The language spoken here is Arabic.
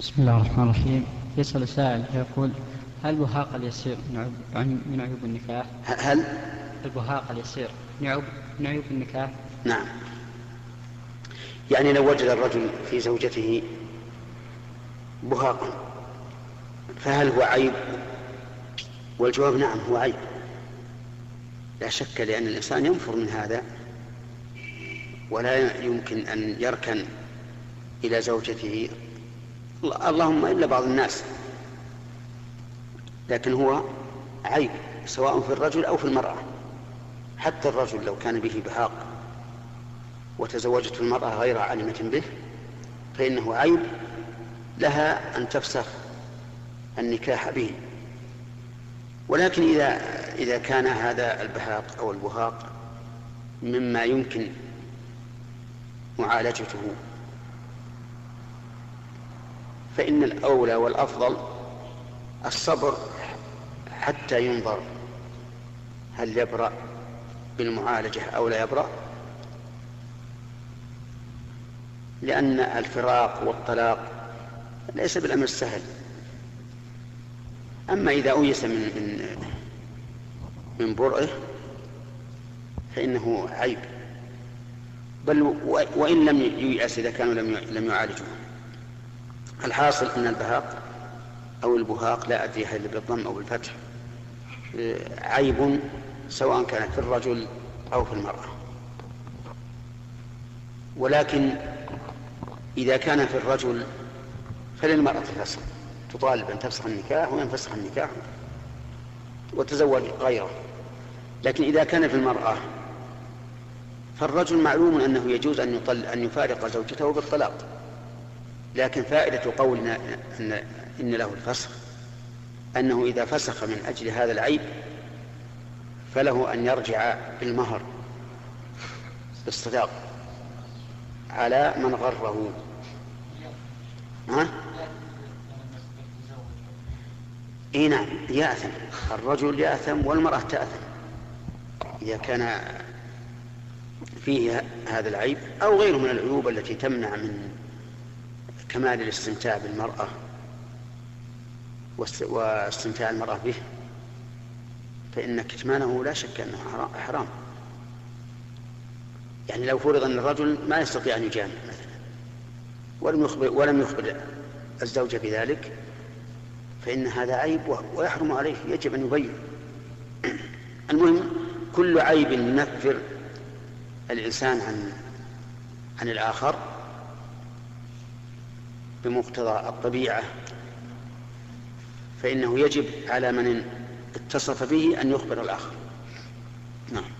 بسم الله الرحمن الرحيم يسأل سائل يقول هل البهاق اليسير من عيوب, من عيوب النكاح؟ هل البهاق اليسير من عيوب من عيوب النكاح؟ نعم يعني لو وجد الرجل في زوجته بهاقا فهل هو عيب؟ والجواب نعم هو عيب لا شك لأن الإنسان ينفر من هذا ولا يمكن أن يركن إلى زوجته اللهم إلا بعض الناس. لكن هو عيب سواء في الرجل أو في المرأة. حتى الرجل لو كان به بهاق وتزوجته المرأة غير عالمة به فإنه عيب لها أن تفسخ النكاح به. ولكن إذا إذا كان هذا البهاق أو البهاق مما يمكن معالجته فإن الأولى والأفضل الصبر حتى ينظر هل يبرأ بالمعالجة أو لا يبرأ. لأن الفراق والطلاق ليس بالأمر السهل. أما إذا أويس من من من برئه فإنه عيب. بل وإن لم ييأس إذا كانوا لم لم يعالجوه الحاصل أن البهاق أو البهاق لا أدري هل بالضم أو بالفتح عيب سواء كان في الرجل أو في المرأة. ولكن إذا كان في الرجل فللمرأة فسخ تطالب أن تفسخ النكاح وينفسخ النكاح وتزوج غيره. لكن إذا كان في المرأة فالرجل معلوم أنه يجوز أن يطل أن يفارق زوجته بالطلاق. لكن فائدة قولنا أن إن له الفسخ أنه إذا فسخ من أجل هذا العيب فله أن يرجع بالمهر بالصداق على من غره. ها؟ إي نعم يأثم. الرجل يأثم والمرأة تأثم. إذا كان فيه هذا العيب أو غيره من العيوب التي تمنع من كمال الاستمتاع بالمرأة واستمتاع المرأة به فإن كتمانه لا شك أنه حرام. يعني لو فرض أن الرجل ما يستطيع أن يجامع مثلا ولم يخبر ولم يخبر الزوجه بذلك فإن هذا عيب ويحرم عليه يجب أن يبين. المهم كل عيب ينفر الإنسان عن عن الآخر. بمقتضى الطبيعة فإنه يجب على من اتصف به أن يخبر الآخر. نعم.